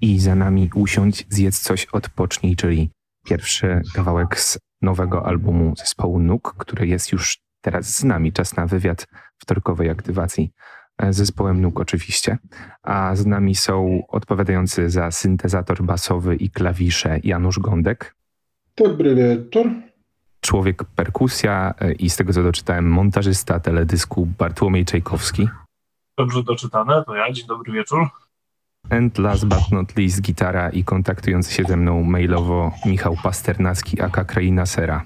i za nami usiądź, zjedz coś, odpocznij, czyli pierwszy kawałek z nowego albumu zespołu Nuk, który jest już teraz z nami. Czas na wywiad wtorkowej aktywacji z zespołem Nuk oczywiście. A z nami są odpowiadający za syntezator basowy i klawisze Janusz Gądek. Dobry wieczór. Człowiek perkusja i z tego co doczytałem montażysta teledysku Bartłomiej Czajkowski. Dobrze doczytane, to ja. Dzień dobry wieczór. And last but not least gitara i kontaktujący się ze mną mailowo Michał Pasternacki, aka Kraina Sera.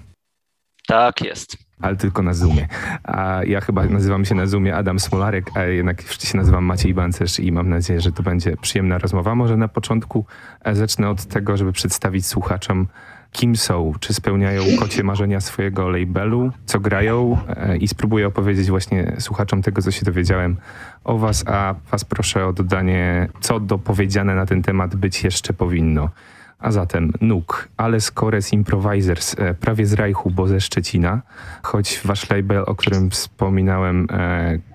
Tak jest. Ale tylko na Zoomie. A ja chyba nazywam się na Zoomie Adam Smolarek, a jednak wreszcie się nazywam Maciej Bancerz i mam nadzieję, że to będzie przyjemna rozmowa. Może na początku e, zacznę od tego, żeby przedstawić słuchaczom, kim są, czy spełniają kocie marzenia swojego labelu, co grają e, i spróbuję opowiedzieć właśnie słuchaczom tego, co się dowiedziałem o was, a was proszę o dodanie, co dopowiedziane na ten temat być jeszcze powinno. A zatem Nuk, Alles Cores Improvisers, e, prawie z Rajchu, bo ze Szczecina, choć wasz label, o którym wspominałem,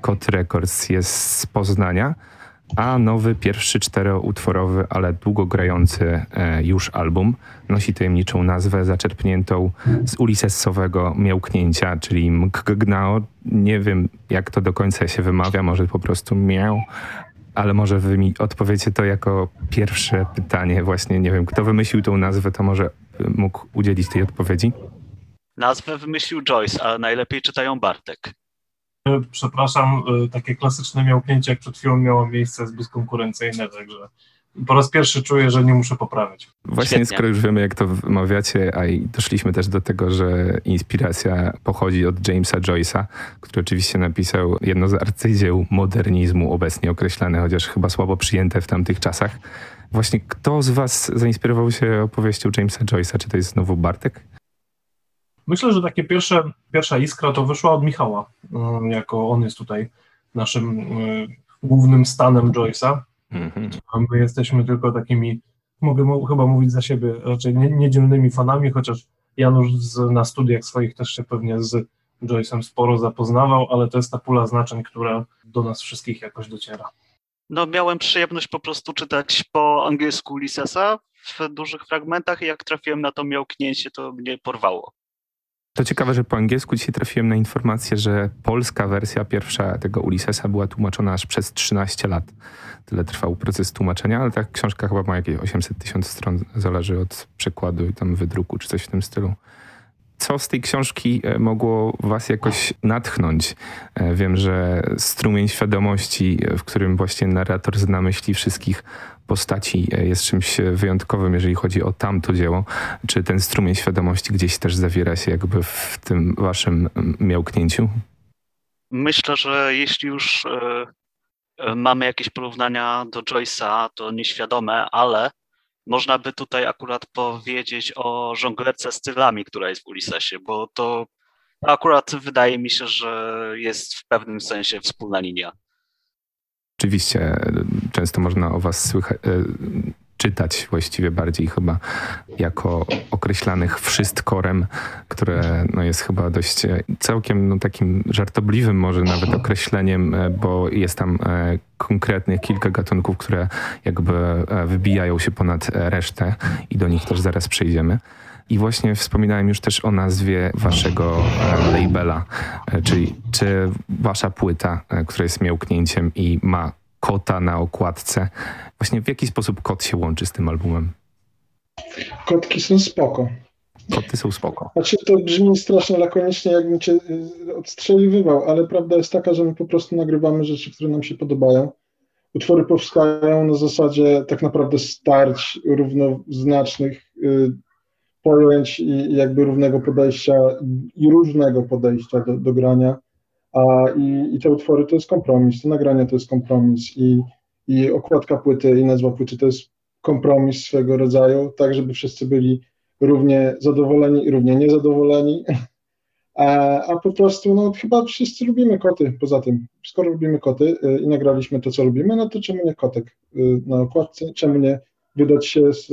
Kot Records jest z Poznania, a nowy, pierwszy czteroutworowy, ale długo grający e, już album nosi tajemniczą nazwę zaczerpniętą z ulisessowego miałknięcia, czyli mkgnao. Nie wiem, jak to do końca się wymawia, może po prostu miał, ale może wy mi odpowiecie to jako pierwsze pytanie. Właśnie nie wiem, kto wymyślił tą nazwę, to może mógł udzielić tej odpowiedzi? Nazwę wymyślił Joyce, ale najlepiej czytają Bartek. Przepraszam, y, takie klasyczne miałknięcie, jak przed chwilą miało miejsce, jest bezkonkurencyjne, także po raz pierwszy czuję, że nie muszę poprawiać. Właśnie, Świetnie. skoro już wiemy, jak to wymawiacie, a i doszliśmy też do tego, że inspiracja pochodzi od Jamesa Joyce'a, który oczywiście napisał jedno z arcydzieł modernizmu obecnie określane, chociaż chyba słabo przyjęte w tamtych czasach. Właśnie kto z was zainspirował się opowieścią Jamesa Joyce'a? Czy to jest znowu Bartek? Myślę, że takie pierwsze, pierwsza iskra to wyszła od Michała, mm, jako on jest tutaj naszym y, głównym stanem Joyce'a. Mm-hmm. My jesteśmy tylko takimi, mogę chyba mówić za siebie, raczej nie, niedzielnymi fanami, chociaż Janusz z, na studiach swoich też się pewnie z Joyce'em sporo zapoznawał, ale to jest ta pula znaczeń, która do nas wszystkich jakoś dociera. No, miałem przyjemność po prostu czytać po angielsku Lisesa w dużych fragmentach i jak trafiłem na to miałknięcie, to mnie porwało. To ciekawe, że po angielsku dzisiaj trafiłem na informację, że polska wersja pierwsza tego Ulyssesa była tłumaczona aż przez 13 lat. Tyle trwał proces tłumaczenia, ale ta książka chyba ma jakieś 800 tysięcy stron, zależy od przekładu i tam wydruku czy coś w tym stylu. Co z tej książki e, mogło was jakoś natchnąć? E, wiem, że strumień świadomości, w którym właśnie narrator zna myśli wszystkich postaci e, jest czymś wyjątkowym, jeżeli chodzi o tamto dzieło. Czy ten strumień świadomości gdzieś też zawiera się jakby w tym waszym miałknięciu? Myślę, że jeśli już e, mamy jakieś porównania do Joyce'a, to nieświadome, ale można by tutaj akurat powiedzieć o żonglerce stylami, która jest w Ulisesie, bo to akurat wydaje mi się, że jest w pewnym sensie wspólna linia. Oczywiście e, często można o was słychać, e, czytać właściwie bardziej chyba jako określanych wszystkorem, które no jest chyba dość e, całkiem no takim żartobliwym może nawet określeniem, bo jest tam konkretnych kilka gatunków, które jakby wybijają się ponad resztę i do nich też zaraz przejdziemy. I właśnie wspominałem już też o nazwie waszego e, labela, e, czyli czy wasza płyta, e, która jest miałknięciem i ma kota na okładce, właśnie w jaki sposób kot się łączy z tym albumem? Kotki są spoko. Koty są spoko. Znaczy to brzmi strasznie lakonicznie, jakbym cię odstrzeliwywał, ale prawda jest taka, że my po prostu nagrywamy rzeczy, które nam się podobają. Utwory powstają na zasadzie tak naprawdę starć równoznacznych y, pojęć i jakby równego podejścia i różnego podejścia do, do grania. A, i, I te utwory to jest kompromis, te nagrania to jest kompromis i, i okładka płyty i nazwa płyty to jest kompromis swego rodzaju, tak żeby wszyscy byli równie zadowoleni i równie niezadowoleni. A, a po prostu, no chyba wszyscy lubimy koty, poza tym, skoro lubimy koty y, i nagraliśmy to, co lubimy, no to czemu nie kotek y, na okładce, czemu nie wydać się z,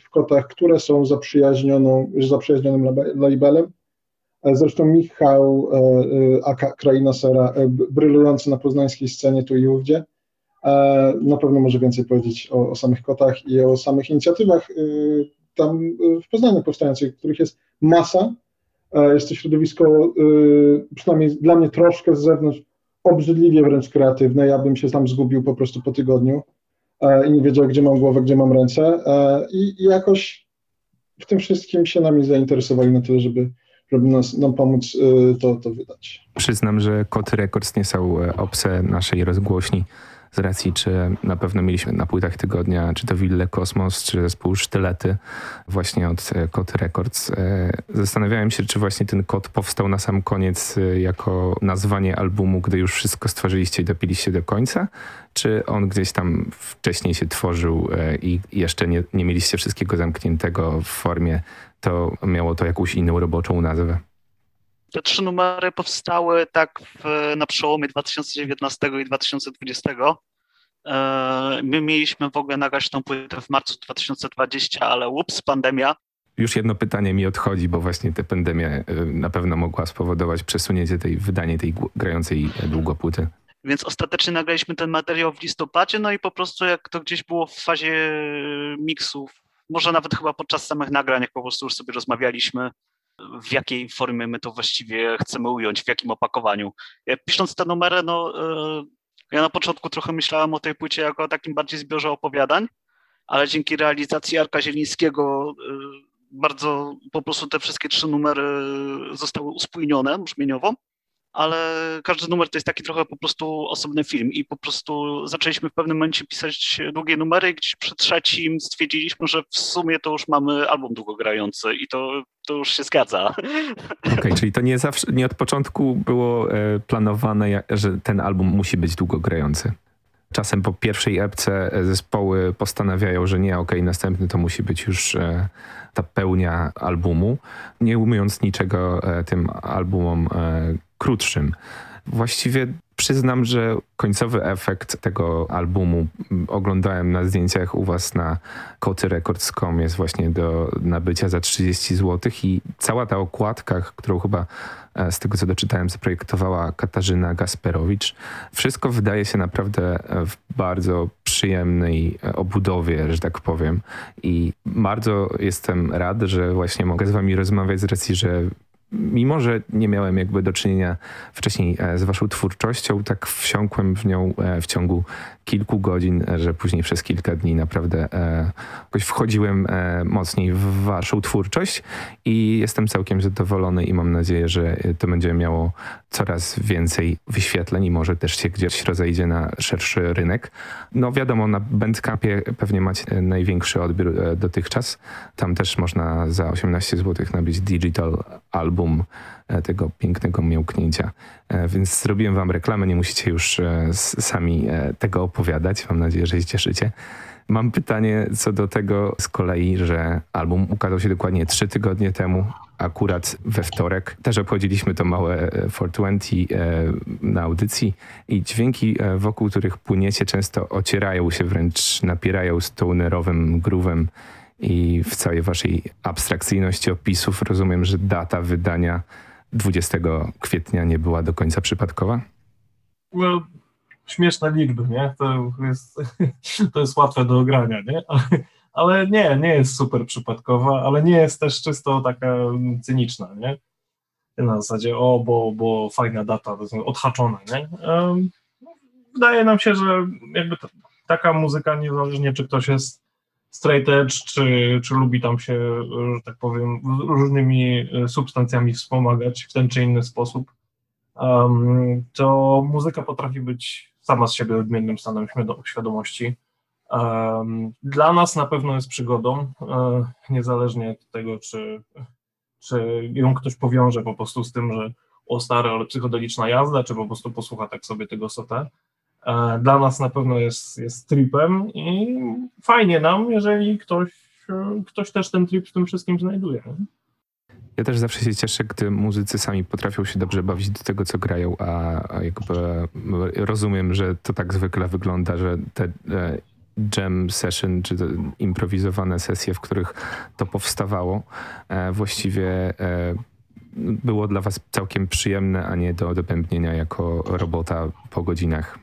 w kotach, które są zaprzyjaźnioną, zaprzyjaźnionym labelem. E, zresztą Michał, e, e, aka Kraina Sera, brylujący na poznańskiej scenie tu i ówdzie, Na pewno może więcej powiedzieć o, o samych kotach i o samych inicjatywach tam w Poznaniu powstających, których jest masa. Jest to środowisko, przynajmniej dla mnie troszkę z zewnątrz, obrzydliwie wręcz kreatywne. Ja bym się tam zgubił po prostu po tygodniu i nie wiedział, gdzie mam głowę, gdzie mam ręce. I jakoś w tym wszystkim się nami zainteresowali na tyle, żeby, żeby nas, nam pomóc to, to wydać. Przyznam, że Koty Records nie są e, obce naszej rozgłośni z racji, czy na pewno mieliśmy na płytach tygodnia, czy to Wille Kosmos, czy zespół Sztylety, właśnie od e, Kot Records. E, zastanawiałem się, czy właśnie ten kod powstał na sam koniec e, jako nazwanie albumu, gdy już wszystko stworzyliście i dopiliście do końca, czy on gdzieś tam wcześniej się tworzył i jeszcze nie, nie mieliście wszystkiego zamkniętego w formie, to miało to jakąś inną roboczą nazwę? Te trzy numery powstały tak w, na przełomie 2019 i 2020. E, my mieliśmy w ogóle nagrać tą płytę w marcu 2020, ale ups, pandemia. Już jedno pytanie mi odchodzi, bo właśnie ta pandemia e, na pewno mogła spowodować przesunięcie tej wydanie tej grającej długo płyty. Więc ostatecznie nagraliśmy ten materiał w listopadzie, no i po prostu jak to gdzieś było w fazie miksów, może nawet chyba podczas samych nagrań, jak po prostu już sobie rozmawialiśmy, w jakiej formie my to właściwie chcemy ująć, w jakim opakowaniu. Pisząc te numery, no e, ja na początku trochę myślałem o tej płycie jako o takim bardziej zbiorze opowiadań, ale dzięki realizacji Arka Zielińskiego e, bardzo po prostu te wszystkie trzy numery zostały uspójnione brzmieniowo ale każdy numer to jest taki trochę po prostu osobny film i po prostu zaczęliśmy w pewnym momencie pisać długie numery gdzieś przy trzecim stwierdziliśmy, że w sumie to już mamy album długogrający i to, to już się zgadza. Okej, okay, czyli to nie zawsze, nie od początku było e, planowane, że ten album musi być długogrający. Czasem po pierwszej epce zespoły postanawiają, że nie, okej, okay, następny to musi być już e, ta pełnia albumu, nie umiejąc niczego e, tym albumom krótszym. Właściwie przyznam, że końcowy efekt tego albumu oglądałem na zdjęciach u was na kotyrecords.com jest właśnie do nabycia za 30 zł i cała ta okładka, którą chyba e, z tego co doczytałem zaprojektowała Katarzyna Gasperowicz, wszystko wydaje się naprawdę w bardzo przyjemnej e, obudowie, że tak powiem i bardzo jestem rad, że właśnie mogę z wami rozmawiać z racji, że mimo że nie miałem jakby do czynienia wcześniej e, z waszą twórczością, tak wsiąkłem w nią e, w ciągu kilku godzin, że później przez kilka dni naprawdę e, jakoś wchodziłem mocniej w waszą twórczość i jestem całkiem zadowolony i mam nadzieję, że to będzie miało coraz więcej wyświetleń i może też się gdzieś rozejdzie na szerszy rynek. No wiadomo, na Bandcampie pewnie macie największy odbiór dotychczas. Tam też można za 18 zł nabyć digital album e, tego pięknego miałknięcia. E, więc zrobiłem wam reklamę, nie musicie już e, sami tego opowiadać. Mam nadzieję, że się cieszycie. Mam pytanie co do tego z kolei, że album ukazał się dokładnie trzy tygodnie temu, akurat we wtorek. Też obchodziliśmy to małe 420 na audycji i dźwięki, wokół których płyniecie, często ocierają się, wręcz napierają stonerowym groovem i w całej waszej abstrakcyjności opisów rozumiem, że data wydania 20 kwietnia nie była do końca przypadkowa? No, śmieszne liczby, nie? To jest, to jest łatwe do ogrania, nie? Ale, nie, nie jest super przypadkowa, ale nie jest też czysto taka cyniczna, nie? Na zasadzie, o, bo, bo fajna data, odhaczona, nie? Wydaje nam się, że jakby taka muzyka, niezależnie czy ktoś jest straight edge, czy, czy lubi tam się, że tak powiem, różnymi e, substancjami wspomagać w ten czy inny sposób, um, to muzyka potrafi być sama z siebie odmiennym stanem świadomości. Um, dla nas na pewno jest przygodą, um, niezależnie od tego, czy, czy ją ktoś powiąże po prostu z tym, że o stare, ale psychodeliczna jazda, czy po prostu posłucha tak sobie tego sotę. E, dla nas na pewno jest, jest tripem i fajnie nam, jeżeli ktoś, e, ktoś też ten trip w tym wszystkim znajduje. Ja też zawsze się cieszę, gdy muzycy sami potrafią się dobrze bawić do tego, co grają, a, a jakby rozumiem, że to tak zwykle wygląda, że te e, jam session, czy improwizowane sesje, w których to powstawało, właściwie było dla was całkiem przyjemne, a nie do odpępnienia jako robota po godzinach.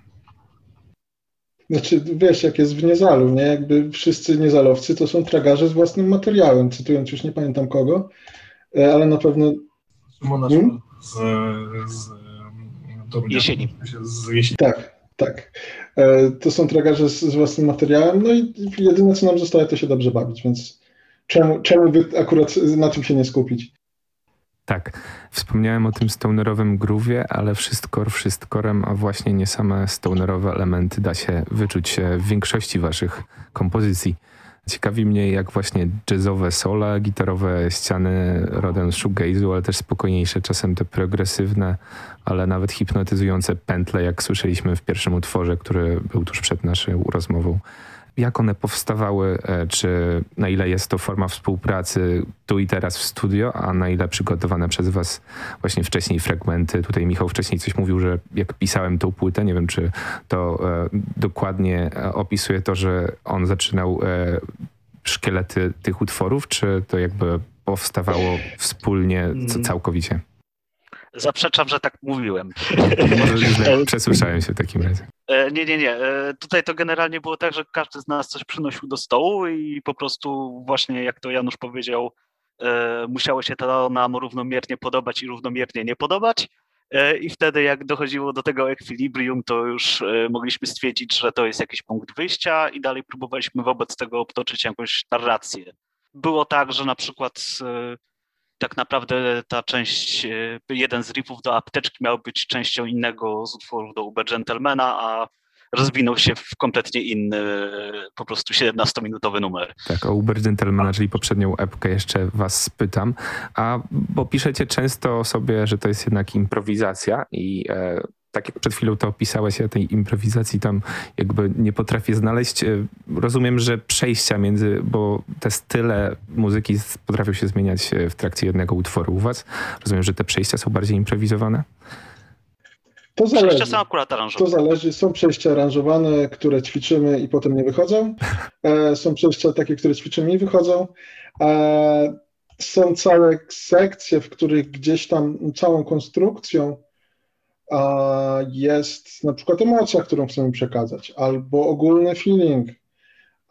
Znaczy wiesz, jak jest w Niezalu, nie? Jakby wszyscy Niezalowcy to są tragarze z własnym materiałem, cytując już nie pamiętam kogo, e, ale na pewno... Szymona hmm? z, z, jesieni. Z jesieni. Tak, tak. E, to są tragarze z, z własnym materiałem, no i jedyne co nam zostaje to się dobrze bawić, więc czemu, czemu by akurat na tym się nie skupić? Tak, wspomniałem o tym stonerowym groove'ie, ale wszystko wszystkorem, a właśnie nie same stonerowe elementy da się wyczuć w większości waszych kompozycji. Ciekawi mnie, jak właśnie jazzowe sole, gitarowe ściany rodem shoegaze'u, ale też spokojniejsze, czasem te progresywne, ale nawet hipnotyzujące pętle, jak słyszeliśmy w pierwszym utworze, który był tuż przed naszą rozmową jak one powstawały, e, czy na ile jest to forma współpracy tu i teraz w studio, a na ile przygotowane przez was właśnie wcześniej fragmenty. Tutaj Michał wcześniej coś mówił, że jak pisałem tą płytę, nie wiem czy to e, dokładnie e, opisuje to, że on zaczynał e, szkielety tych utworów, czy to jakby powstawało wspólnie co całkowicie? Zaprzeczam, że tak mówiłem. Może przesłyszałem się w takim razie. E, nie, nie, nie. E, tutaj to generalnie było tak, że każdy z nas coś przynosił do stołu i po prostu właśnie jak to Janusz powiedział, e, musiało się to nam równomiernie podobać i równomiernie nie podobać. I wtedy jak dochodziło do tego ekwilibrium, to już mogliśmy stwierdzić, że to jest jakiś punkt wyjścia i dalej próbowaliśmy wobec tego obtoczyć jakąś narrację. Było tak, że na przykład tak naprawdę ta część, e, jeden z riffów do apteczki miał być częścią innego z utworów do Uber Gentlemana, a rozwinął się w kompletnie inny, po prostu 17-minutowy numer. Tak, o Uber Gentlemana, czyli poprzednią epkę jeszcze was spytam, a bo piszecie często sobie, że to jest jednak improwizacja i e, tak jak przed chwilą to opisałeś, ja tej improwizacji tam jakby nie potrafię znaleźć. E, rozumiem, że przejścia między, bo te style muzyki potrafią się zmieniać e, w trakcie jednego utworu u was. Rozumiem, że te przejścia są bardziej improwizowane? To zależy. Przejścia są akurat aranżowane. To zależy. Są przejścia aranżowane, które ćwiczymy i potem nie wychodzą. E, są przejścia takie, które ćwiczymy i wychodzą. Są całe sekcje, w których gdzieś tam całą konstrukcją jest na przykład emocja, którą chcemy przekazać, albo ogólny feeling.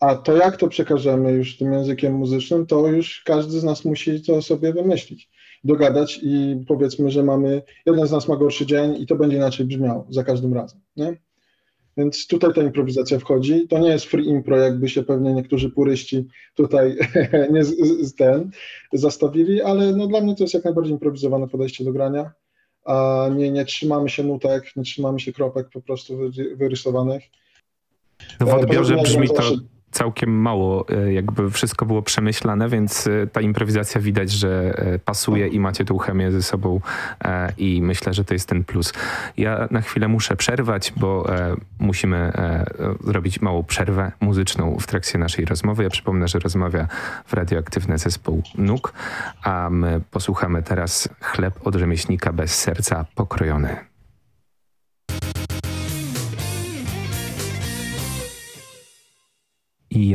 A to, jak to przekażemy już tym językiem muzycznym, to już każdy z nas musi to sobie wymyślić, dogadać i powiedzmy, że mamy, jeden z nas ma gorszy dzień i to będzie inaczej brzmiało za każdym razem. Nie? Więc tutaj ta improwizacja wchodzi. To nie jest free impro, jakby się pewnie niektórzy puryści tutaj nie z, z ten zastawili, ale no dla mnie to jest jak najbardziej improwizowane podejście do grania nie, nie trzymamy się nutek, nie trzymamy się kropek po prostu wyrysowanych. No w odbiorze brzmi to całkiem mało, e, jakby wszystko było przemyślane, więc e, ta improwizacja widać, że e, pasuje i macie tą chemię ze sobą i myślę, że to jest ten plus. Ja na chwilę muszę przerwać, bo musimy zrobić małą przerwę muzyczną w trakcie naszej rozmowy. Ja przypomnę, że rozmawia w radioaktywny zespół NUK, a my posłuchamy teraz chleb od rzemieślnika bez serca pokrojony.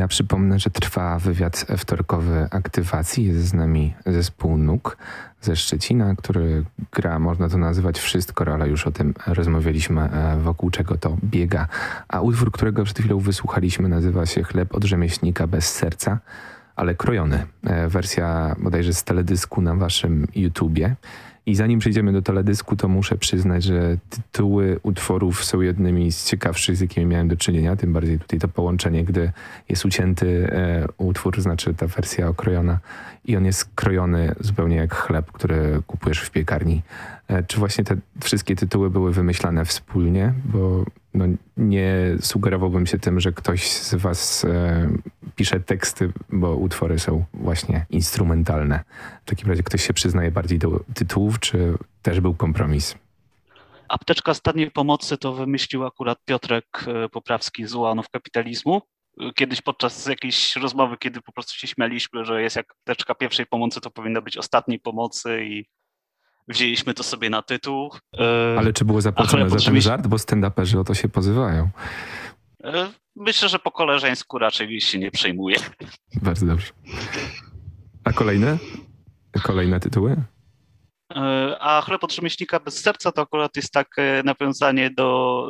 Ja przypomnę, że trwa wywiad wtorkowy aktywacji. Jest z nami zespół NUK ze Szczecina, który gra, można to nazywać wszystko, ale już o tym rozmawialiśmy, e, wokół czego to biega. A utwór, którego przed chwilą wysłuchaliśmy, nazywa się Chleb od rzemieślnika bez serca, ale krojony. E, wersja bodajże z teledysku na waszym YouTubie. I zanim przejdziemy do teledysku, to muszę przyznać, że tytuły utworów są jednymi z ciekawszych, z jakimi miałem do czynienia. Tym bardziej tutaj to połączenie, gdy jest ucięty e, utwór, znaczy ta wersja okrojona i on jest krojony zupełnie jak chleb, który kupujesz w piekarni. E, czy właśnie te wszystkie tytuły były wymyślane wspólnie? Bo no, nie sugerowałbym się tym, że ktoś z was e, pisze teksty, bo utwory są właśnie instrumentalne. W takim razie ktoś się przyznaje bardziej do tytułów, czy też był kompromis? Apteczka Stadnej Pomocy to wymyślił akurat Piotrek e, Poprawski z Ułanów Kapitalizmu. Kiedyś podczas jakiejś rozmowy, kiedy po prostu się śmialiśmy, że jest jak apteczka pierwszej pomocy, to powinna być ostatniej pomocy i wzięliśmy to sobie na tytuł. E, Ale czy było zapłacone za ten żart? Bo stand-uperzy o to się pozywają. E, myślę, że po koleżeńsku raczej się nie przejmuje. Bardzo dobrze. A kolejne? Kolejne tytuły? E, a chleb od rzemieślnika bez serca to akurat jest takie nawiązanie do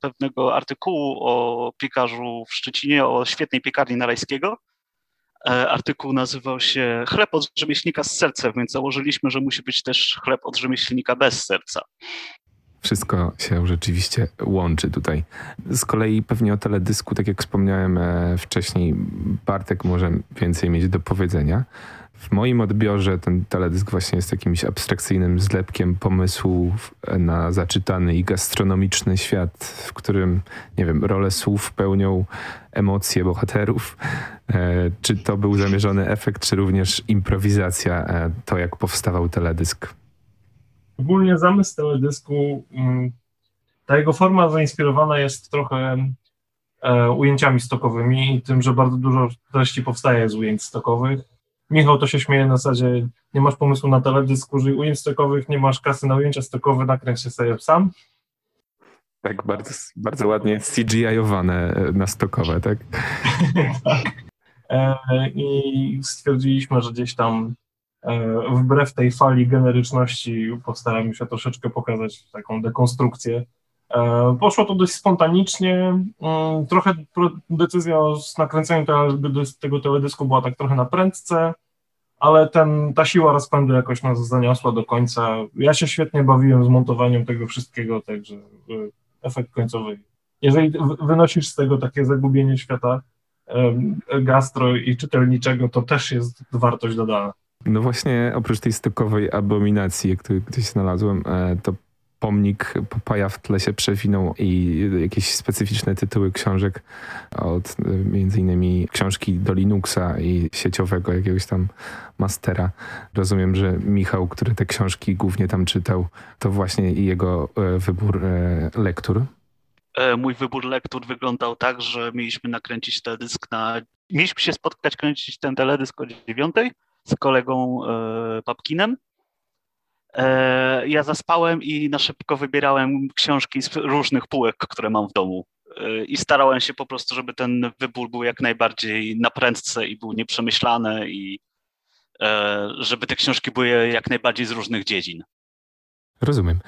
pewnego artykułu o piekarzu w Szczecinie, o świetnej piekarni Narajskiego. E, artykuł nazywał się Chleb od rzemieślnika z sercem, więc założyliśmy, że musi być też chleb od rzemieślnika bez serca. Wszystko się rzeczywiście łączy tutaj. Z kolei pewnie o teledysku, tak jak wspomniałem wcześniej, Bartek może więcej mieć do powiedzenia. W moim odbiorze ten teledysk właśnie jest jakimś abstrakcyjnym zlepkiem pomysłów na zaczytany i gastronomiczny świat, w którym, nie wiem, rolę słów pełnią emocje bohaterów. E, czy to był zamierzony efekt, czy również improwizacja, e, to jak powstawał teledysk? Ogólnie zamysł teledysku, mm, ta jego forma zainspirowana jest trochę e, ujęciami stokowymi i tym, że bardzo dużo treści powstaje z ujęć stokowych Michał to się śmieje na zasadzie, nie masz pomysłu na teledysk, użyj ujęć stokowych, nie masz kasy na ujęcia stokowe, nakręć się sobie sam. Tak, bardzo, bardzo ładnie CGI-owane e, na stokowe, tak? tak. E, I stwierdziliśmy, że gdzieś tam e, wbrew tej fali generyczności postaramy się troszeczkę pokazać taką dekonstrukcję. E, poszło to dość spontanicznie. Mm, trochę decyzja o nakręceniu tego teledysku była tak trochę na prędce ale ten, ta siła rozpędu jakoś nas zaniosła do końca. Ja się świetnie bawiłem z montowaniem tego wszystkiego, także y, efekt końcowy. Jeżeli wynosisz z tego takie zagubienie świata gastro i czytelniczego, to też jest wartość dodana. No właśnie, oprócz tej stokowej abominacji, której gdzieś znalazłem, e, to pomnik Popaja w tle się przewinął i jakieś specyficzne tytuły książek od między innymi książki do Linuxa i sieciowego jakiegoś tam mastera. Rozumiem, że Michał, który te książki głównie tam czytał, to właśnie jego e, wybór e, lektur. E, mój wybór lektur wyglądał tak, że mieliśmy nakręcić teledysk na... Mieliśmy się spotkać, kręcić ten teledysk o dziewiątej z kolegą Papkinem E, ja zaspałem i na szybko wybierałem książki z różnych półek, które mam w domu. E, I starałem się po prostu, żeby ten wybór był jak najbardziej na prędce i był nieprzemyślany i e, żeby te książki były jak najbardziej z różnych dziedzin. Rozumiem.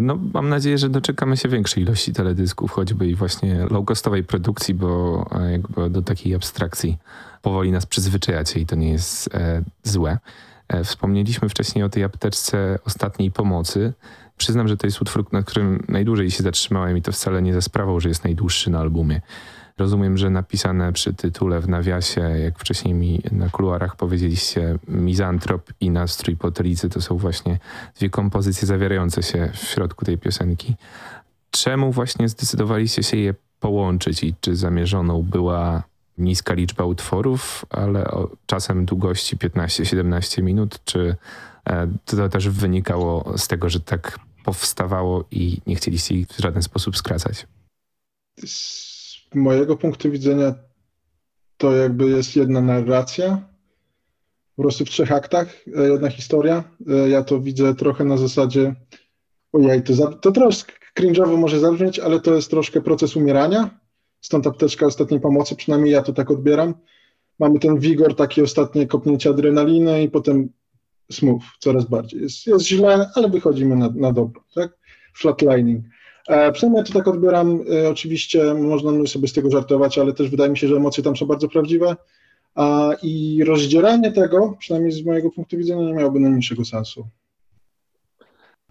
No, mam nadzieję, że doczekamy się większej ilości teledysków, choćby i właśnie low-costowej produkcji, bo jakby do takiej abstrakcji powoli nas przyzwyczajacie i to nie jest e, złe. E, wspomnieliśmy wcześniej o tej apteczce ostatniej pomocy. Przyznam, że to jest utwór, na którym najdłużej się zatrzymałem i to wcale nie za sprawą, że jest najdłuższy na albumie. Rozumiem, że napisane przy tytule w nawiasie, jak wcześniej mi na kuluarach powiedzieliście, Mizantrop i Nastrój Potelicy to są właśnie dwie kompozycje zawierające się w środku tej piosenki. Czemu właśnie zdecydowaliście się je połączyć i czy zamierzoną była niska liczba utworów, ale czasem długości 15-17 minut, czy e, to też wynikało z tego, że tak powstawało i nie chcieliście ich w żaden sposób skracać? Z mojego punktu widzenia to jakby jest jedna narracja, po prostu w trzech aktach, e, jedna historia. E, ja to widzę trochę na zasadzie, ojej, to, za, to troszkę cringe'owo może zabrzmieć, ale to jest troszkę proces umierania, Stąd apteczka ostatniej pomocy, przynajmniej ja to tak odbieram. Mamy ten wigor, takie ostatnie kopnięcie adrenaliny i potem smooth coraz bardziej. Jest, jest źle, ale wychodzimy na, na dobro, tak? Flatlining. E, przynajmniej ja to tak odbieram. E, oczywiście można sobie z tego żartować, ale też wydaje mi się, że emocje tam są bardzo prawdziwe. A, I rozdzieranie tego, przynajmniej z mojego punktu widzenia, nie miałoby najmniejszego sensu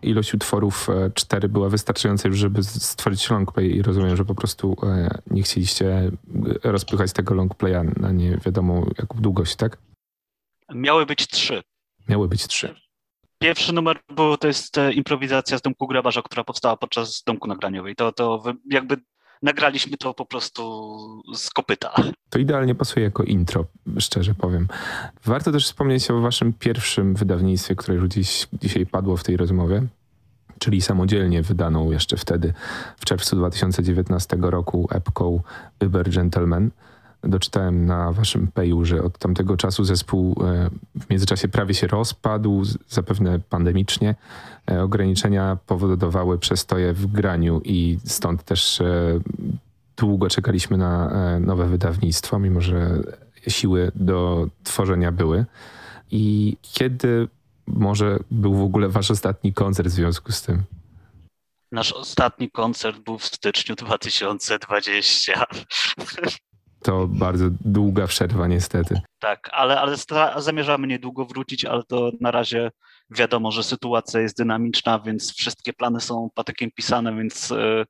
ilość utworów 4 e, była wystarczająca już, żeby stworzyć longplay i rozumiem, że po prostu e, nie chcieliście rozpychać tego longplaya na nie wiadomo jaką długość, tak? Miały być trzy. Miały być trzy. Pierwszy numer był, to jest e, improwizacja z Domku Grabarza, która powstała podczas Domku Nagraniowej. To, to jakby nagraliśmy to po prostu z kopyta. To idealnie pasuje jako intro, szczerze powiem. Warto też wspomnieć o waszym pierwszym wydawnictwie, które już dziś, dzisiaj padło w tej rozmowie, czyli samodzielnie wydaną jeszcze wtedy w czerwcu 2019 roku epką Uber Gentleman doczytałem na waszym peju, że od tamtego czasu zespół e, w międzyczasie prawie się rozpadł, zapewne pandemicznie. E, ograniczenia powodowały przestoje w graniu i stąd też e, długo czekaliśmy na nowe wydawnictwo, mimo że siły do tworzenia były. I kiedy może był w ogóle wasz ostatni koncert w związku z tym? Nasz ostatni koncert był w styczniu 2020. To bardzo długa przerwa niestety. Tak, ale, ale zamierzamy niedługo wrócić, ale to na razie wiadomo, że sytuacja jest dynamiczna, więc wszystkie plany są patykiem pisane, więc y,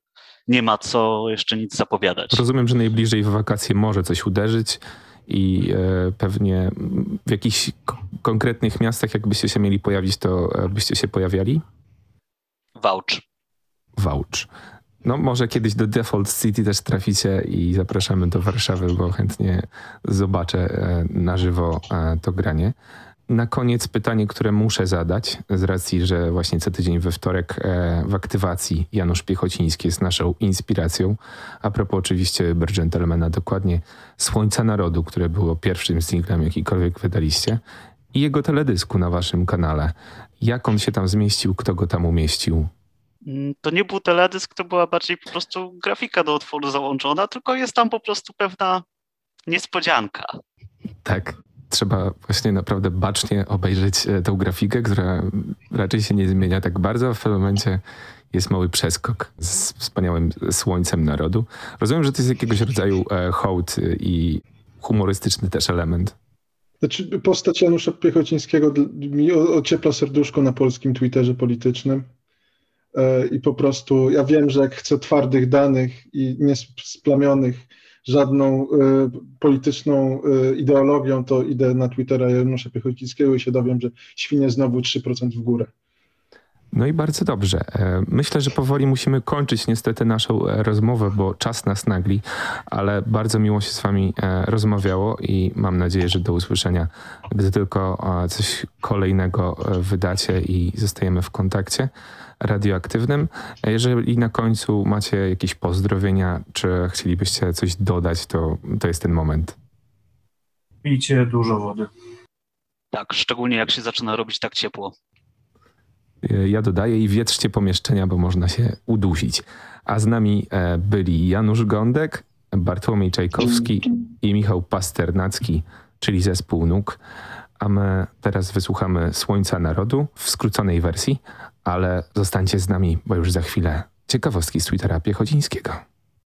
nie ma co jeszcze nic zapowiadać. Rozumiem, że najbliżej w wakacje może coś uderzyć i e, pewnie w jakichś konkretnych miastach, jakbyście się mieli pojawić, to e, byście się pojawiali? Vouch. Vouch. No może kiedyś do Default City też traficie i zapraszamy do Warszawy, bo chętnie zobaczę e, na żywo to granie. Na koniec pytanie, które muszę zadać, z racji, że właśnie co tydzień we wtorek e, w aktywacji Janusz Piechociński jest naszą inspiracją. A propos oczywiście Uber Gentlemana, dokładnie Słońca Narodu, które było pierwszym singlem, jakikolwiek wydaliście, i jego teledysku na waszym kanale. Jak on się tam zmieścił, kto go tam umieścił? Mm, to nie był teledysk, to była bardziej po prostu grafika do utworu załączona, tylko jest tam po prostu pewna niespodzianka. Tak, trzeba właśnie naprawdę bacznie obejrzeć e, tę grafikę, która raczej się nie zmienia tak bardzo, a w pewnym momencie jest mały przeskok z wspaniałym słońcem narodu. Rozumiem, że to jest jakiegoś rodzaju e, hołd i humorystyczny też element. Znaczy, postać Janusza Piechocińskiego mi ociepla serduszko na polskim Twitterze politycznym. E, I po prostu ja wiem, że jak chcę twardych danych i niesplamionych żadną y, polityczną y, ideologią, to idę na Twittera Janusza Piechocińskiego i się dowiem, że świnie znowu 3% w górę. No i bardzo dobrze. E, myślę, że powoli musimy kończyć niestety naszą e, rozmowę, bo czas nas nagli, ale bardzo miło się z Wami e, rozmawiało i mam nadzieję, że do usłyszenia, gdy tylko coś kolejnego wydacie i zostajemy w kontakcie radioaktywnym. Jeżeli na końcu macie jakieś pozdrowienia, czy chcielibyście coś dodać, to, to jest ten moment. Pijcie dużo wody. Tak, szczególnie jak się zaczyna robić tak ciepło. Ja dodaję i wietrzcie pomieszczenia, bo można się udusić. A z nami e, byli Janusz Gądek, Bartłomiej Czajkowski i Michał Pasternacki, czyli zespół NUK. A my teraz wysłuchamy Słońca Narodu w skróconej wersji, ale zostańcie z nami, bo już za chwilę ciekawostki z Twittera Piechodzińskiego.